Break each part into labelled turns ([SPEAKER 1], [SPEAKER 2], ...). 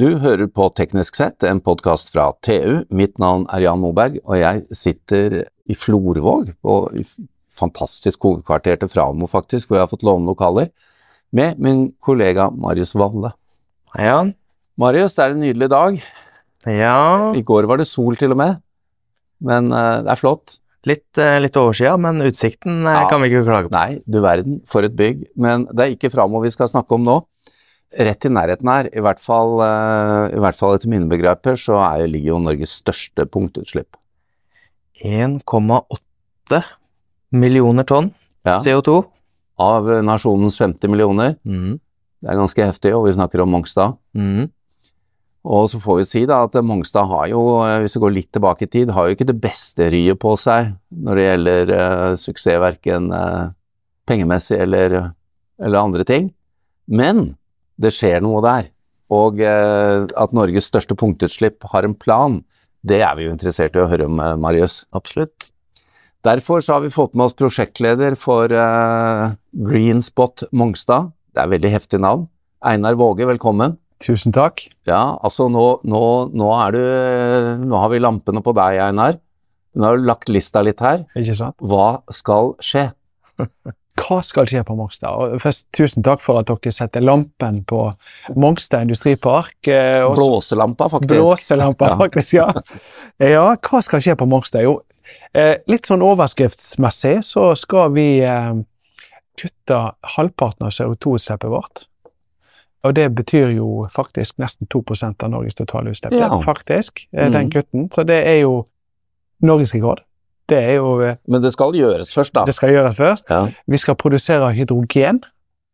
[SPEAKER 1] Du hører på Teknisk sett, en podkast fra TU. Mitt navn er Jan Moberg, og jeg sitter i Florvåg, på fantastisk hovedkvarter til Framo faktisk, hvor jeg har fått låne lokaler, med min kollega Marius Valle.
[SPEAKER 2] Hei, Jan.
[SPEAKER 1] Marius, det er en nydelig dag.
[SPEAKER 2] Ja,
[SPEAKER 1] I går var det sol til og med, men uh, det er flott.
[SPEAKER 2] litt, uh, litt overskya, men utsikten uh,
[SPEAKER 1] Ja.
[SPEAKER 2] kan vi ikke klage på.
[SPEAKER 1] Nei, du verden, for et bygg. Men det er ikke Framo vi skal snakke om nå. Rett i nærheten her, i hvert fall, eh, i hvert fall etter mine begreper, så er, ligger jo Norges største punktutslipp.
[SPEAKER 2] 1,8 millioner tonn
[SPEAKER 1] Ja.
[SPEAKER 2] CO2.
[SPEAKER 1] Av nasjonens 50 millioner.
[SPEAKER 2] Mm.
[SPEAKER 1] Det er ganske heftig, og vi snakker om Mongstad.
[SPEAKER 2] Mm.
[SPEAKER 1] Og så får vi si da at Mongstad har jo, eh, hvis vi går litt tilbake i tid, har jo ikke det beste ryet på seg når det gjelder uh, suksess, verken uh, pengemessig eller, eller andre ting. Men det skjer noe der. Og eh, at Norges største punktutslipp har en plan, det er vi jo interessert i å høre om, eh, Marius.
[SPEAKER 2] Absolutt.
[SPEAKER 1] Derfor så har vi fått med oss prosjektleder for eh, Green Spot Mongstad. Det er veldig heftig navn. Einar Våge, velkommen.
[SPEAKER 3] Tusen takk.
[SPEAKER 1] Ja, altså nå, nå, nå er du Nå har vi lampene på deg, Einar. Nå har du lagt lista litt her.
[SPEAKER 3] Ikke sant?
[SPEAKER 1] Hva skal skje?
[SPEAKER 3] Hva skal skje på Mongstad? Og først, tusen takk for at dere setter lampen på Mongstad industripark. eh,
[SPEAKER 1] Blåselampa, faktisk.
[SPEAKER 3] Blåselampa,
[SPEAKER 1] Ja.
[SPEAKER 3] faktisk, ja. Ja, hva skal skje på Mongstad? Jo, eh, litt sånn overskriftsmessig så skal vi eh, kutte halvparten av CO2-utslippet vårt. Og det betyr jo faktisk nesten 2% av Norges totale utslipp.
[SPEAKER 1] Ja.
[SPEAKER 3] Faktisk, den kutten. Så det er jo norgesrekord. Det er jo eh,
[SPEAKER 1] Men det skal gjøres først, da.
[SPEAKER 3] Det skal gjøres først.
[SPEAKER 1] Ja.
[SPEAKER 3] Vi skal produsere hydrogen.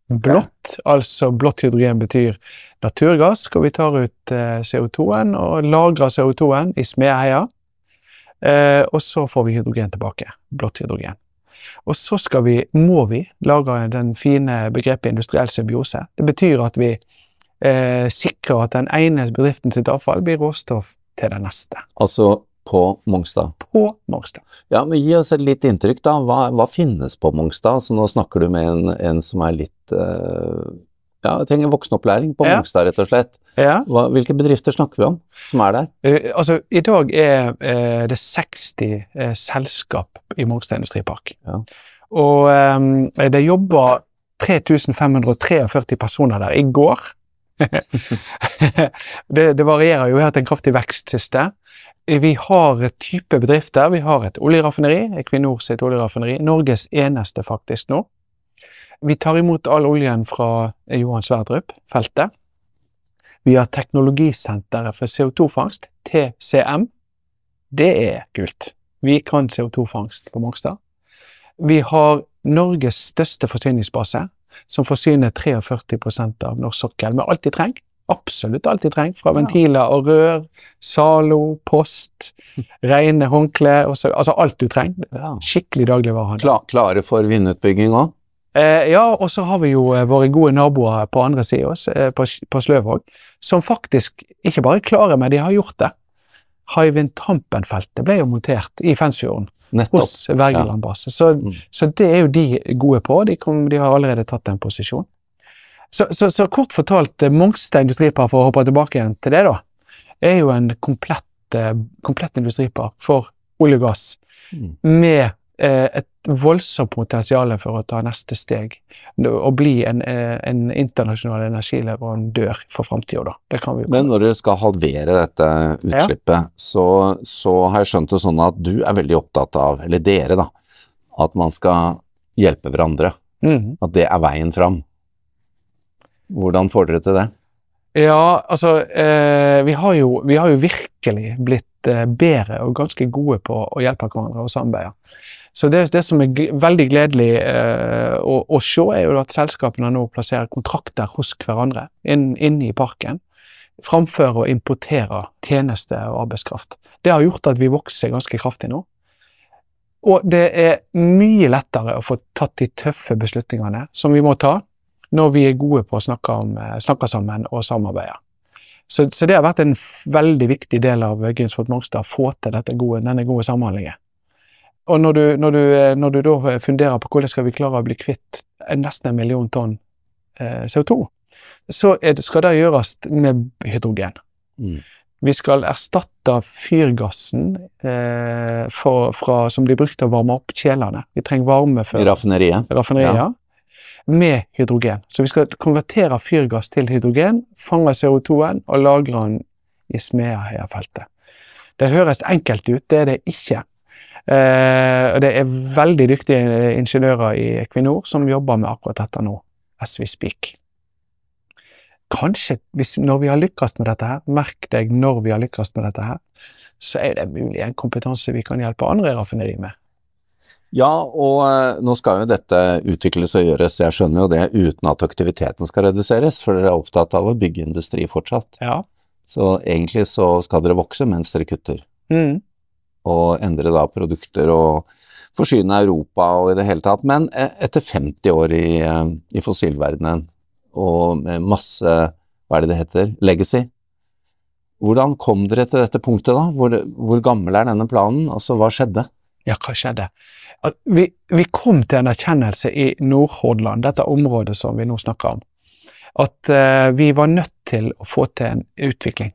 [SPEAKER 3] Blått, altså blått hydrogen betyr naturgass, hvor vi tar ut eh, CO2-en og lagrer CO2-en i Smedeheia. Eh, og så får vi hydrogen tilbake. Blått hydrogen. Og så skal vi, må vi lage den fine begrepet industriell symbiose. Det betyr at vi eh, sikrer at den ene bedriften sitt avfall blir råstoff til den neste.
[SPEAKER 1] Altså på Mongstad.
[SPEAKER 3] På Mongstad.
[SPEAKER 1] Ja, men Gi oss et litt inntrykk, da. Hva, hva finnes på Mongstad? Så nå snakker du med en, en som er litt uh, Ja, trenger voksenopplæring på
[SPEAKER 3] Ja.
[SPEAKER 1] Mongstad, rett og slett.
[SPEAKER 3] Ja.
[SPEAKER 1] Hva, hvilke bedrifter snakker vi om som er der?
[SPEAKER 3] Uh, altså, I dag er uh, det 60 uh, selskap i Mongstad industripark.
[SPEAKER 1] Ja.
[SPEAKER 3] Og um, det jobber 3543 personer der i går. det, det varierer jo, vi har hatt en kraftig vekst siste. Vi har et type bedrifter. Vi har et oljeraffineri, Equinor sitt oljeraffineri. Norges eneste faktisk nå. Vi tar imot all oljen fra Johan Sverdrup-feltet. Vi har Teknologisenteret for CO2-fangst, TCM. Det er kult. Vi kan CO2-fangst på Mongstad. Vi har Norges største forsyningsbase, som forsyner 43% av norsk sokkel med alt de trenger. Absolutt alt de trenger, fra ventiler og rør, Zalo, post, rene håndklær, altså alt du trenger. Skikkelig dagligvarehandel.
[SPEAKER 1] Klar, klare for vindutbygging òg?
[SPEAKER 3] Eh, ja, og så har vi jo eh, våre gode naboer på andre sida, eh, på, på Sløvåg, som faktisk ikke bare er klare, men de har gjort det. Hywind Tampen-feltet ble jo montert i Fensfjorden
[SPEAKER 1] Nettopp.
[SPEAKER 3] hos Wergeland base. Så,
[SPEAKER 1] Mm.
[SPEAKER 3] så det er jo de gode på. De, kom, de har allerede tatt en posisjon. Så, så, så kort fortalt, eh, Mongstad industripark, for å hoppe tilbake igjen til det, da, er jo en komplett, eh, komplett industripark for olje og gass
[SPEAKER 1] Mm.
[SPEAKER 3] med eh, et voldsomt potensial for å ta neste steg og bli en, eh, en internasjonal energileverandør for framtida,
[SPEAKER 1] Men når dere skal halvere dette utslippet, så, så har jeg skjønt det sånn at du er veldig opptatt av, eller dere da, at man skal hjelpe hverandre.
[SPEAKER 3] Mm.
[SPEAKER 1] At det er veien fram. Hvordan får dere til det?
[SPEAKER 3] Ja, altså eh, vi, har jo, vi har jo virkelig blitt eh, bedre og ganske gode på å hjelpe hverandre og samarbeide. Så det, det som er veldig gledelig eh, å, å se, er jo at selskapene nå plasserer kontrakter hos hverandre inn- i parken, framfor å importere tjenester og arbeidskraft. Det har gjort at vi vokser ganske kraftig nå. Og det er mye lettere å få tatt de tøffe beslutningene som vi må ta, når vi er gode på å snakke, om, eh, snakke sammen og samarbeide. Så, så det har vært en veldig viktig del av Grimsvold Mongstad å få til gode, denne gode samhandlingen. Og når du, når, du, eh, når du da funderer på hvordan skal vi klare å bli kvitt nesten en million tonn eh, CO2, så det, skal det gjøres med hydrogen.
[SPEAKER 1] Mm.
[SPEAKER 3] Vi skal erstatte fyrgassen eh, for, fra, som blir brukt til å varme opp kjelene. Vi trenger varme for
[SPEAKER 1] raffineriet.
[SPEAKER 3] ja. med hydrogen. Så vi skal konvertere fyrgass til hydrogen, fange CO2-en og lagre den i Smeaheia-feltet. Det høres enkelt ut, det er det ikke. Eh, det er veldig dyktige ingeniører i Equinor som jobber med akkurat dette nå, as we speak. Kanskje, hvis, når vi har lykkes med dette her, merk deg når vi har lykkes med dette her, så er det mulig en kompetanse vi kan hjelpe andre raffineri med.
[SPEAKER 1] Ja, og eh, nå skal jo dette utvikles og gjøres, jeg skjønner jo det, uten at aktiviteten skal reduseres, for dere er opptatt av å bygge industri fortsatt.
[SPEAKER 3] Ja.
[SPEAKER 1] Så egentlig så skal dere vokse mens dere kutter,
[SPEAKER 3] Mm.
[SPEAKER 1] Og endre da produkter og forsyne Europa og i det hele tatt. Men eh, etter 50 år i, eh, i fossilverdenen, og med masse, hva er det det heter, legacy, hvordan kom dere til dette punktet da? Hvor, hvor gammel er denne planen? Altså, hva skjedde?
[SPEAKER 3] Ja, hva skjedde? Vi, vi kom til en erkjennelse i Nordhordland, dette området som vi nå snakker om, at uh, vi var nødt til å få til en utvikling.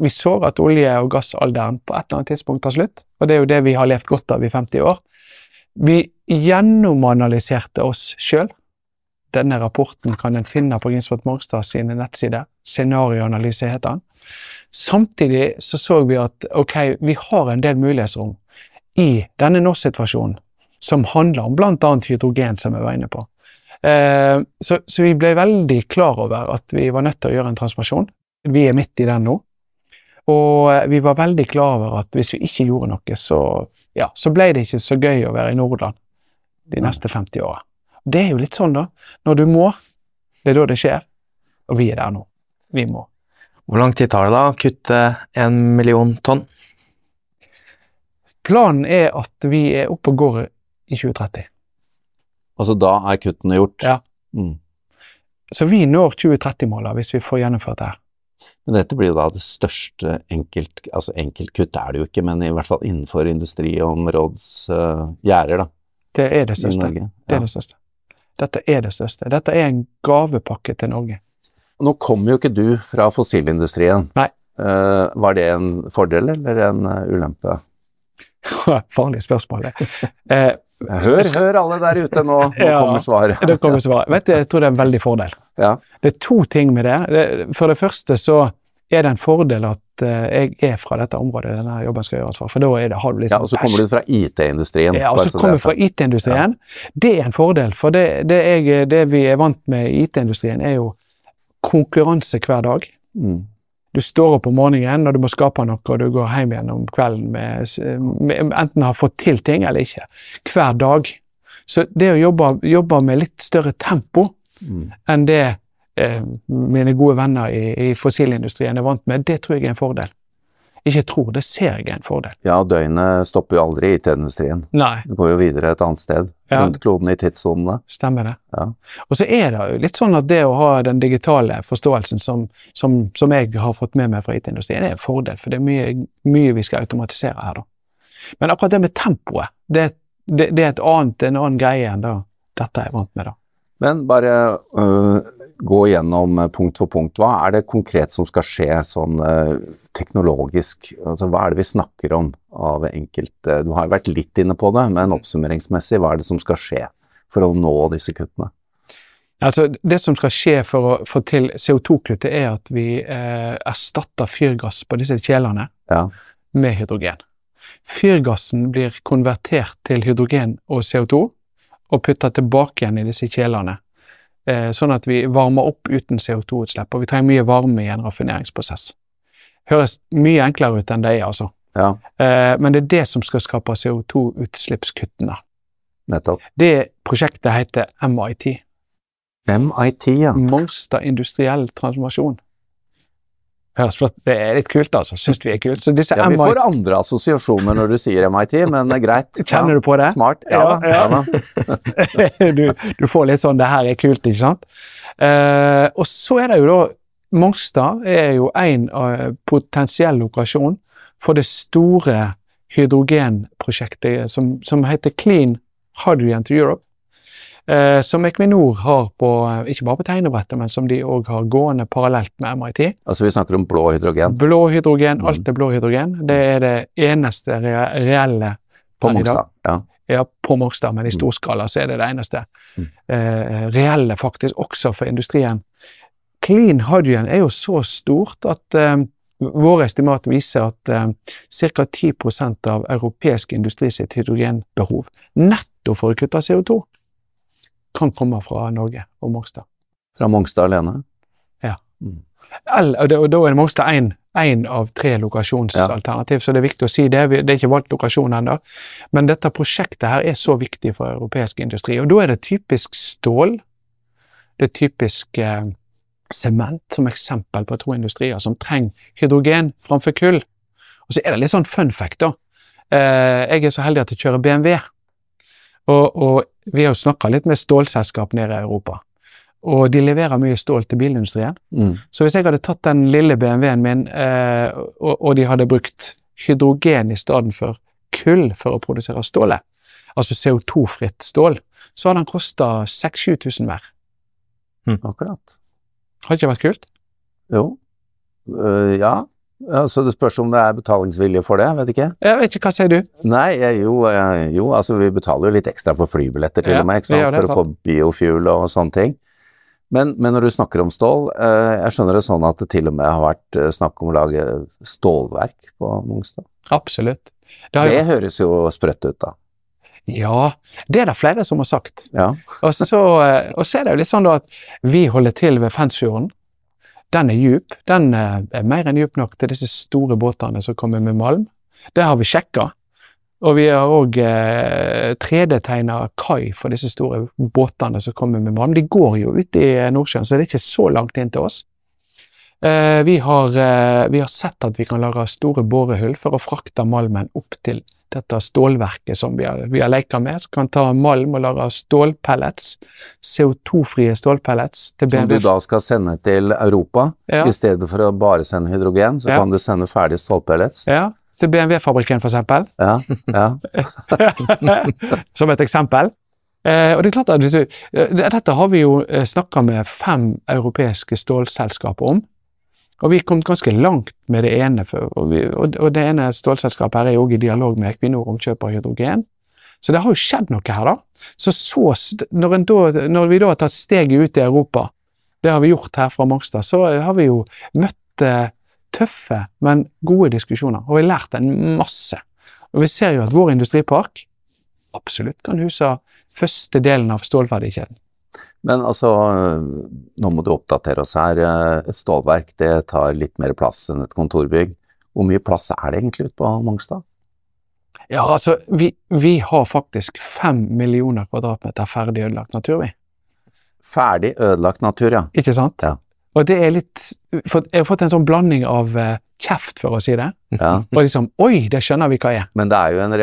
[SPEAKER 3] Vi så at olje- og gassalderen på et eller annet tidspunkt tar slutt, og det er jo det vi har levd godt av i 50 år. Vi gjennomanalyserte oss sjøl. Denne rapporten kan en finne på Ginsberg Mongstad sine nettsider. Scenarioanalyse heter den. Samtidig så så vi at ok, vi har en del mulighetsrom i denne nå-situasjonen som handler om bl.a. hydrogen, som jeg var inne på. Eh, så, så vi ble veldig klar over at vi var nødt til å gjøre en transformasjon. Vi er midt i den nå. Og eh, vi var veldig klar over at hvis vi ikke gjorde noe, så, ja, så ble det ikke så gøy å være i Nordland de neste 50 åra. Det er jo litt sånn, da. Når du må, det er da det skjer. Og vi er der nå. Vi må.
[SPEAKER 2] Hvor lang tid tar det da å kutte en million tonn?
[SPEAKER 3] Planen er at vi er oppe og går i 2030.
[SPEAKER 1] Altså, da er kuttene gjort?
[SPEAKER 3] Ja.
[SPEAKER 1] Mm.
[SPEAKER 3] Så vi når 2030-måla hvis vi får gjennomført det her.
[SPEAKER 1] Men dette blir jo da det største enkelt, altså enkeltkutt er det jo ikke, men i hvert fall innenfor industriområdsgjerder, uh, da,
[SPEAKER 3] Det er det største.
[SPEAKER 1] Norge.
[SPEAKER 3] Det er det største. Dette er det største. Dette er en gavepakke til Norge.
[SPEAKER 1] Nå kommer jo ikke du fra fossilindustrien.
[SPEAKER 3] Nei.
[SPEAKER 1] Uh, var det en fordel eller en uh, ulempe?
[SPEAKER 3] Farlig spørsmål. det. Eh,
[SPEAKER 1] Hør, hør alle der ute nå, nå
[SPEAKER 3] Ja.
[SPEAKER 1] kommer svaret.
[SPEAKER 3] det kommer svaret. Vet du, jeg tror det er en veldig fordel.
[SPEAKER 1] Ja.
[SPEAKER 3] Det er to ting med det. det. For det første så er det en fordel at eh, jeg er fra dette området denne jobben skal gjøres fra. For da det, har du litt
[SPEAKER 1] ja, og så kommer du fra IT-industrien.
[SPEAKER 3] Ja, og så kommer du fra. IT-industrien. Det er en fordel, for det, det, jeg, det vi er vant med i IT-industrien, er jo konkurranse hver dag.
[SPEAKER 1] Mm.
[SPEAKER 3] Du står opp om morgenen når du må skape noe, og du går hjem igjen om kvelden med, med enten har fått til ting eller ikke. Hver dag. Så det å jobbe, jobbe med litt større tempo
[SPEAKER 1] Mm.
[SPEAKER 3] enn det mine gode venner i, i fossilindustrien er vant med, det tror jeg er en fordel. Ikke tror, det ser jeg er en fordel.
[SPEAKER 1] Ja, døgnet stopper jo aldri i IT-industrien.
[SPEAKER 3] Nei,
[SPEAKER 1] Det går jo videre et annet sted.
[SPEAKER 3] Ja.
[SPEAKER 1] Rundt kloden i tidssonene.
[SPEAKER 3] stemmer det.
[SPEAKER 1] Ja.
[SPEAKER 3] Og så er det jo litt sånn at det å ha den digitale forståelsen som, som, som jeg har fått med meg fra IT-industrien, er en fordel, for det er mye, mye vi skal automatisere her, da. Men akkurat det med tempoet, det, det, det er et annet, en annen greie enn da dette er jeg vant med, da.
[SPEAKER 1] Men bare øh, gå gjennom øh, punkt for punkt. Hva er det konkret som skal skje sånn øh, teknologisk? Altså, hva er det vi snakker om av enkelte Du har jo vært litt inne på det, men oppsummeringsmessig, hva er det som skal skje for å nå disse kuttene?
[SPEAKER 3] Altså, det som skal skje for å få til CO2-kuttet, er at vi eh, erstatter fyrgass på disse kjelene
[SPEAKER 1] Ja.
[SPEAKER 3] med hydrogen. Fyrgassen blir konvertert til hydrogen og CO2 og putta tilbake igjen i disse kjelene. Eh, sånn at vi varmer opp uten CO2-utslipp, og vi trenger mye varme i en raffineringsprosess. Høres mye enklere ut enn det er, altså.
[SPEAKER 1] Ja,
[SPEAKER 3] Eh, men det er det som skal skape CO2-utslippskuttene.
[SPEAKER 1] nettopp.
[SPEAKER 3] Det prosjektet heter MIT.
[SPEAKER 1] MIT, ja.
[SPEAKER 3] Mongstad industriell transformasjon. Høres flott Det er litt kult, altså. Syns vi er kult. Så disse
[SPEAKER 1] Ja, Vi får andre assosiasjoner når du sier MIT, men er greit.
[SPEAKER 3] Kjenner du på det?
[SPEAKER 1] Smart. Ja,
[SPEAKER 3] Ja, ja.
[SPEAKER 1] Ja,
[SPEAKER 3] du, du får litt sånn 'det her er kult', ikke sant? Uh, og så er det jo da Mongstad er jo en uh, potensiell lokasjon for det store hydrogenprosjektet som, som heter Clean Hydrogen to Europe. Eh, som Equinor har på, ikke bare på tegnebrettet, men som de òg har gående parallelt med MIT.
[SPEAKER 1] Altså vi snakker om blå hydrogen
[SPEAKER 3] Blå hydrogen,
[SPEAKER 1] Mm.
[SPEAKER 3] alt er blå hydrogen. Det er det eneste re reelle
[SPEAKER 1] på. Mongstad. Ja.
[SPEAKER 3] Ja, på Mongstad, men i
[SPEAKER 1] Mm.
[SPEAKER 3] stor skala så er det det eneste
[SPEAKER 1] Mm.
[SPEAKER 3] eh, reelle, faktisk, også for industrien. Clean hydrogen er jo så stort at eh, våre estimat viser at eh, ca. 10 av europeisk industri sitt hydrogenbehov, netto for å kutte CO2, kan komme fra Norge og Mongstad.
[SPEAKER 1] Fra Mongstad alene.
[SPEAKER 3] Eller, og, det, og da er Mongstad én av tre lokasjonsalternativ, så det er viktig å si det. Det er ikke valgt lokasjon ennå. Men dette prosjektet her er så viktig for europeisk industri. Og da er det typisk stål. Det er typisk eh, sement som eksempel på to industrier som trenger hydrogen framfor kull. Og så er det litt sånn fun fact, da. Eh, jeg er så heldig at jeg kjører BMW. Og, og vi har jo snakka litt med stålselskap nede i Europa. Og de leverer mye stål til bilindustrien.
[SPEAKER 1] Mm.
[SPEAKER 3] Så hvis jeg hadde tatt den lille BMW-en min, eh, og, og de hadde brukt hydrogen i stedet for kull for å produsere stålet, altså CO2-fritt stål, så hadde den kosta 6000-7000 mer.
[SPEAKER 1] Akkurat.
[SPEAKER 3] Har ikke vært kult?
[SPEAKER 1] Jo. Uh, ja. Ja. Så det spørs om det er betalingsvilje for det, vet ikke.
[SPEAKER 3] Jeg vet ikke, hva sier du?
[SPEAKER 1] Nei, jo, jo, altså vi betaler jo litt ekstra for flybilletter til
[SPEAKER 3] Ja,
[SPEAKER 1] og med, ikke sant,
[SPEAKER 3] det,
[SPEAKER 1] for å få biofuel og sånne ting. Men, men når du snakker om stål, eh, jeg skjønner det sånn at det til og med har vært eh, snakk om å lage stålverk på Mongstad.
[SPEAKER 3] Absolutt. Det har
[SPEAKER 1] Det
[SPEAKER 3] jo,
[SPEAKER 1] høres jo sprøtt ut, da.
[SPEAKER 3] ja, det er det flere som har sagt.
[SPEAKER 1] Ja.
[SPEAKER 3] Og så, eh, og så er det jo litt sånn at vi holder til ved Fensfjorden. Den er djup. Den eh, er mer enn djup nok til disse store båtene som kommer med malm. Det har vi sjekka. Og vi har òg eh, 3D-tegna kai for disse store båtene som kommer med malm. De går jo ut i Nordsjøen, så det er ikke så langt inn til oss. Eh, vi, har, eh, vi har sett at vi kan lage store borehull for å frakte malmen opp til dette stålverket som vi har, vi har leka med, som kan ta malm og lage stålpellets. CO2-frie stålpellets til BMW.
[SPEAKER 1] Som du da skal sende til Europa,
[SPEAKER 3] Ja.
[SPEAKER 1] i stedet for å bare sende hydrogen, så
[SPEAKER 3] Ja.
[SPEAKER 1] kan du sende ferdige stålpellets.
[SPEAKER 3] Ja, til BMW-fabrikken, eksempel.
[SPEAKER 1] Ja, ja.
[SPEAKER 3] som et eksempel. Eh, og det er klart at du, eh, Dette har vi jo eh, snakka med fem europeiske stålselskaper om. Og vi kommet ganske langt med det ene. Og, vi, og, det ene stålselskapet her er jo også i dialog med Equinor om kjøp av hydrogen. Så det har jo skjedd noe her, da. Så, så når, da, når vi da har tatt steget ut i Europa, det har vi gjort her fra Mongstad, så har vi jo møtt eh, tøffe, men gode diskusjoner. Og vi har lært en masse. Og vi ser jo at vår industripark absolutt kan huse første delen av stålverdikjeden.
[SPEAKER 1] Men altså, nå må du oppdatere oss her. Eh, Et stålverk det tar litt mer plass enn et kontorbygg. Hvor mye plass er det egentlig ute på Mongstad?
[SPEAKER 3] Ja, altså, vi, vi har faktisk fem millioner kvadratmeter ferdig ødelagt natur, vi.
[SPEAKER 1] Ferdig ødelagt natur, ja.
[SPEAKER 3] Ikke sant?
[SPEAKER 1] Ja.
[SPEAKER 3] Og det er litt for Jeg har fått en sånn blanding av eh, kjeft, for å si det,
[SPEAKER 1] ja.
[SPEAKER 3] og liksom Oi, det skjønner vi hva er.
[SPEAKER 1] Men det er jo en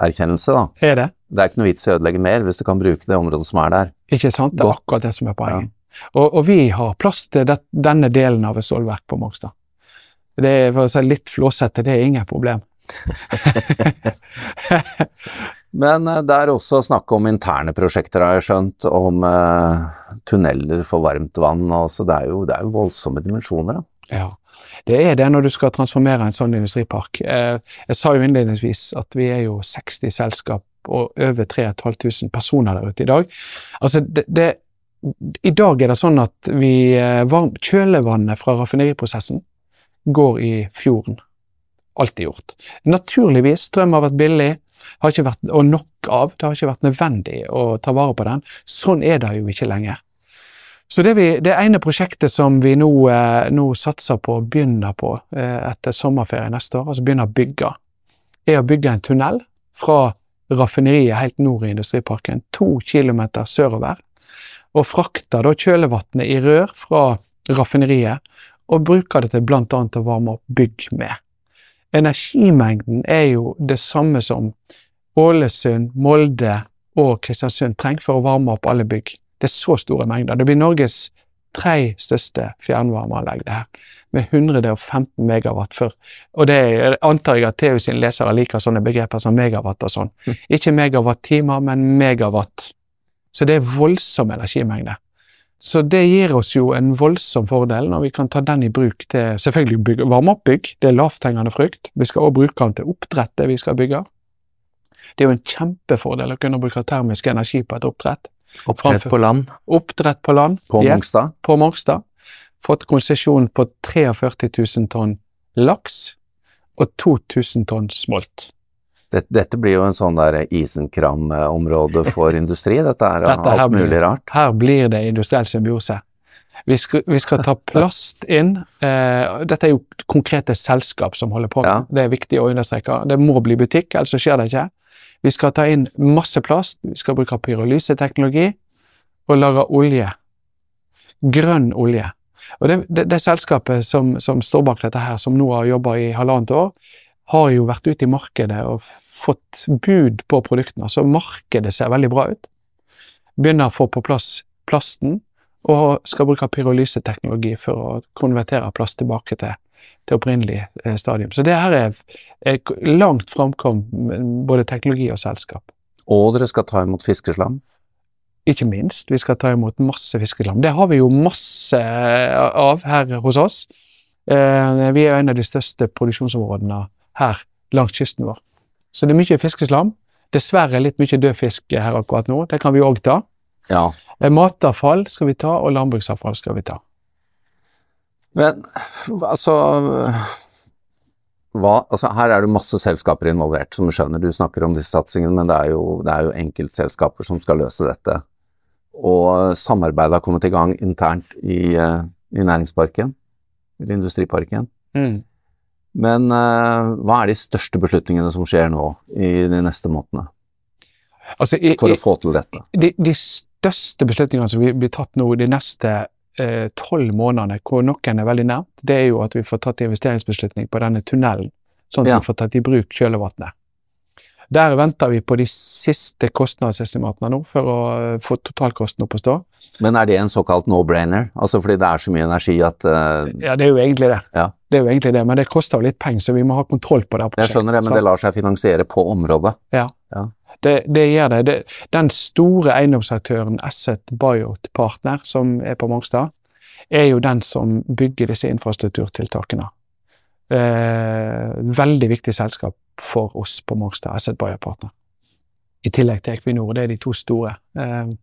[SPEAKER 1] realitetserkjennelse, da.
[SPEAKER 3] Er det?
[SPEAKER 1] Det er ikke noe vits i å ødelegge mer hvis du kan bruke det området som er der.
[SPEAKER 3] Ikke sant? Det er
[SPEAKER 1] Godt.
[SPEAKER 3] akkurat det som er poenget. Og, og vi har plass til det, denne delen av et stålverk på Mongstad. Det er for å si litt flåsete, det er ingen problem.
[SPEAKER 1] Men eh, det er også snakk om interne prosjekter, har jeg skjønt, om eh, tunneler for varmt vann. Altså, det, er jo, det er jo voldsomme dimensjoner. Da.
[SPEAKER 3] Ja, det er det når du skal transformere en sånn industripark. Eh, jeg sa jo innledningsvis at vi er jo 60 selskap og over 3500 personer der ute i dag. Altså, det, det, I dag er det sånn at vi, eh, varm, kjølevannet fra raffineriprosessen går i fjorden. Alltid gjort. Naturligvis, strøm har vært billig, har ikke vært, og nok av. Det har ikke vært nødvendig å ta vare på den. Sånn er det jo ikke lenger. Så det, vi, det ene prosjektet som vi nå, eh, nå satser på og begynner på eh, etter sommerferie neste år, altså begynner å bygge, er å bygge en tunnel fra raffineriet helt nord i industriparken, to kilometer sørover, og frakter da kjølevannet i rør fra raffineriet, og bruker det til annet å varme opp bygg med. Energimengden er jo det samme som Ålesund, Molde og Kristiansund trenger for å varme opp alle bygg. Det er så store mengder. Det blir Norges tre største fjernvarmeanlegg, det her, med 115 megawatt for. Og det er, antar jeg at TU sine lesere liker sånne begreper som megawatt og sånn. Ikke megawatt-timer, men megawatt Så det er voldsom energimengde. Så det gir oss jo en voldsom fordel når vi kan ta den i bruk til selvfølgelig bygge, varme opp bygg, det er lavthengende frukt. Vi skal også bruke den til oppdrett, det vi skal bygge. Det er jo en kjempefordel å kunne bruke termisk energi på et oppdrett.
[SPEAKER 2] Oppdrett på land.
[SPEAKER 3] Oppdrett på land.
[SPEAKER 1] På
[SPEAKER 3] Yes, på Mongstad. Fått konsesjon på 43 000 tonn laks og 2000 tonn smolt.
[SPEAKER 1] Dette, dette blir jo en sånn der isenkram-område for industri. Dette er
[SPEAKER 3] Dette
[SPEAKER 1] alt mulig rart.
[SPEAKER 3] Her blir det industriell symbiose. Vi skal, vi skal ta plast inn. Eh, dette er jo konkrete selskap som holder på
[SPEAKER 1] Ja.
[SPEAKER 3] det. er viktig å understreke. Det må bli butikk, ellers skjer det ikke. Vi skal ta inn masse plast. Vi skal bruke pyrolyseteknologi og lage olje. Grønn olje. Og det, det, det selskapet som, som står bak dette her, som nå har jobba i halvannet år, har jo vært ute i markedet og fått bud på produktene, så markedet ser veldig bra ut. Begynner å få på plass plasten, og skal bruke pyrolyseteknologi for å konvertere plast tilbake til, til opprinnelig eh, stadium. Så det her er, er langt framkom, både teknologi og selskap.
[SPEAKER 1] Og dere skal ta imot fiskeslam.
[SPEAKER 3] Ikke minst, vi skal ta imot masse fiskeslam. Det har vi jo masse av her hos oss. Eh, Vi er jo en av de største produksjonsområdene her langs kysten vår. Så det er mye fiskeslam. Dessverre litt mye død fisk her akkurat nå. Det kan vi òg ta.
[SPEAKER 1] Ja.
[SPEAKER 3] Eh, Matavfall skal vi ta, og landbruksavfall skal vi ta.
[SPEAKER 1] Men altså hva, altså Her er det masse selskaper involvert, som du skjønner. Du snakker om disse satsingene, men det er jo, det er jo enkeltselskaper som skal løse dette. Og samarbeidet har kommet i gang internt i, eh, i næringsparken, eller industriparken. Men uh, hva er de største beslutningene som skjer nå i de neste månedene
[SPEAKER 3] Altså, i,
[SPEAKER 1] for å få til dette?
[SPEAKER 3] de, de største beslutningene som blir tatt nå de neste tolv månedene, hvor noen er veldig nært, det er jo at vi får tatt investeringsbeslutning på denne tunnelen, sånn at
[SPEAKER 1] Ja.
[SPEAKER 3] vi får tatt i bruk kjølevannet. Der venter vi på de siste kostnadsestimatene nå, for å eh, få totalkosten opp å stå.
[SPEAKER 1] Men er det en såkalt no-brainer? Altså fordi det er så mye energi at uh...
[SPEAKER 3] Ja, det er jo egentlig det.
[SPEAKER 1] Ja.
[SPEAKER 3] Det er jo egentlig det, Men det koster jo litt penger, så vi må ha kontroll på det.
[SPEAKER 1] Jeg skjønner det, men det lar seg finansiere på området.
[SPEAKER 3] Det, det gjør det. det. Den store eiendomsaktøren Asset Biot Partner, som er på Mongstad, er jo den som bygger disse infrastrukturtiltakene. Eh, veldig viktig selskap for oss på Mongstad, Asset Biot Partner. I tillegg til Equinor. Det er de to store. Eh,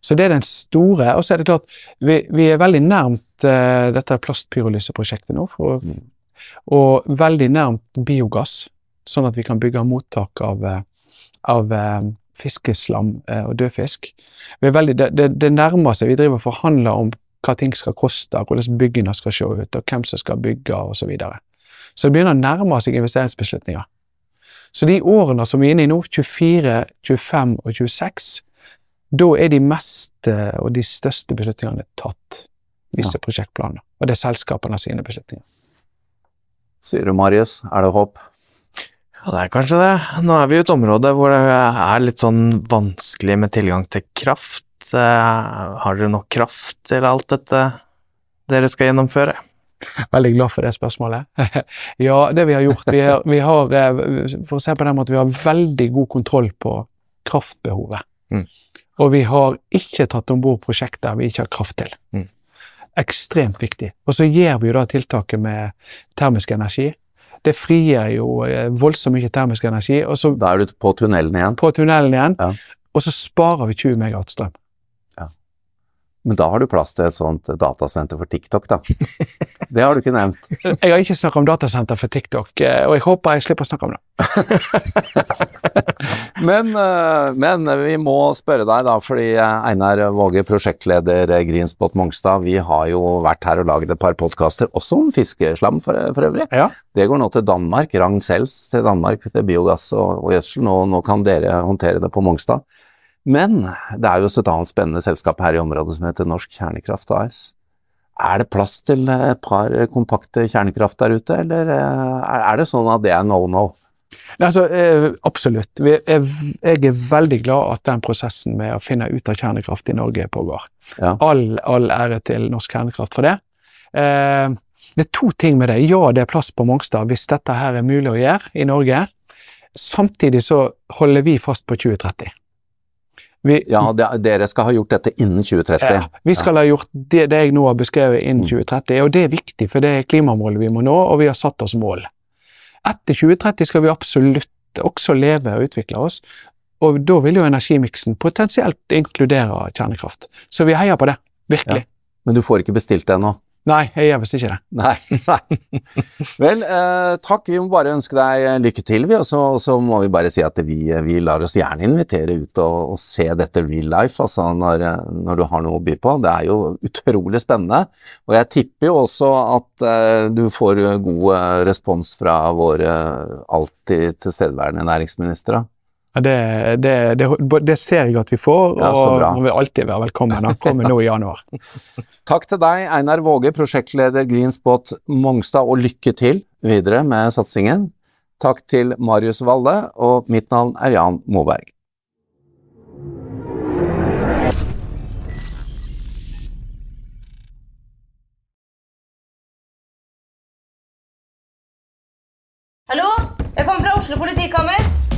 [SPEAKER 3] så det er den store. Og så er det klart, vi, vi er veldig nærmt eh, dette plastpyrolyseprosjektet nå. For,
[SPEAKER 1] Mm.
[SPEAKER 3] Og veldig nærmt biogass, sånn at vi kan bygge mottak av eh, av eh, fiskeslam eh, og dødfisk. Vi er veldig, det, det, nærmer seg. Vi driver og forhandler om hva ting skal koste, hvordan byggene skal se ut, og hvem som skal bygge, osv. Så, videre. så det begynner å nærme seg investeringsbeslutninger. Så de årene som vi er inne i nå, 24, 25 og 26, da er de meste og de største beslutningene tatt. Disse prosjektplanene. Og det er selskapene sine beslutninger.
[SPEAKER 1] Sier du, Marius, er det håp?
[SPEAKER 2] Ja, det er kanskje det. Nå er vi i et område hvor det er litt sånn vanskelig med tilgang til kraft. Eh, Har dere nok kraft til alt dette dere skal gjennomføre?
[SPEAKER 3] Veldig glad for det spørsmålet. ja, det vi har gjort Vi har, vi har eh, for å se på den måten, vi har veldig god kontroll på kraftbehovet.
[SPEAKER 2] Mm.
[SPEAKER 3] Og vi har ikke tatt om bord prosjekter vi ikke har kraft til.
[SPEAKER 2] Mm.
[SPEAKER 3] Ekstremt viktig. Og så gjør vi jo da tiltaket med termisk energi. Det frigjør jo eh, voldsomt mye termisk energi, og så
[SPEAKER 1] Da er du på tunnelen igjen.
[SPEAKER 3] på tunnelen igjen,
[SPEAKER 1] Ja.
[SPEAKER 3] og så sparer vi 20 megawatt strøm.
[SPEAKER 1] Men da har du plass til et sånt datasenter for TikTok, da. Det har du ikke nevnt.
[SPEAKER 3] Jeg har ikke snakket om datasenter for TikTok, eh, og jeg håper jeg slipper å snakke om det.
[SPEAKER 1] Men, eh, men vi må spørre deg, da, fordi eh, Einar Våge, prosjektleder Greenspot Mongstad, vi har jo vært her og laget et par podkaster, også om fiskeslam for, for øvrig.
[SPEAKER 3] Ja.
[SPEAKER 1] Det går nå til Danmark, Ragn Sels til Danmark til biogass og, og gjødsel. Nå, nå kan dere håndtere det på Mongstad. Men det er jo også et annet spennende selskap her i området som heter Norsk Kjernekraft AS. Er det plass til et par kompakte kjernekraft der ute, eller eh, er det sånn at det er no-no?
[SPEAKER 3] Nei, Altså, eh, absolutt. Jeg er veldig glad at den prosessen med å finne ut av kjernekraft i Norge pågår.
[SPEAKER 1] Ja.
[SPEAKER 3] All, all ære til norsk kjernekraft for det. Eh, det er to ting med det. Ja, det er plass på Mongstad hvis dette her er mulig å gjøre i Norge. Samtidig så holder vi fast på 2030. Vi,
[SPEAKER 1] Ja, det, dere skal ha gjort dette innen 2030.
[SPEAKER 3] ja, vi skal ha gjort det, det jeg nå har beskrevet innen
[SPEAKER 1] Mm.
[SPEAKER 3] 2030, og det er viktig, for det er klimamålet vi må nå, og vi har satt oss mål. Etter 2030 skal vi absolutt også leve og utvikle oss, og da vil jo energimiksen potensielt inkludere kjernekraft. Så vi heier på det, virkelig.
[SPEAKER 1] Men du får ikke bestilt det ennå?
[SPEAKER 3] Nei, jeg gjør visst ikke det.
[SPEAKER 1] Nei. nei. Vel, eh, takk. Vi må bare ønske deg eh, lykke til, vi. Og så, må vi bare si at vi, vi lar oss gjerne invitere ut og, og se dette real life, altså når, eh, når du har noe å by på. Det er jo utrolig spennende. Og jeg tipper jo også at eh, du får god eh, respons fra våre alltid tilstedeværende næringsministre.
[SPEAKER 3] Det, det, det, det ser jeg at vi får,
[SPEAKER 1] Ja,
[SPEAKER 3] og man vil alltid være velkommen. Han kommer nå i januar.
[SPEAKER 1] Takk til deg, Einar Våge, prosjektleder Greenspot Mongstad, og lykke til videre med satsingen. Takk til Marius Valle, og mitt navn er Jan Moberg.
[SPEAKER 4] Hallo? Jeg kommer fra Oslo politikammer.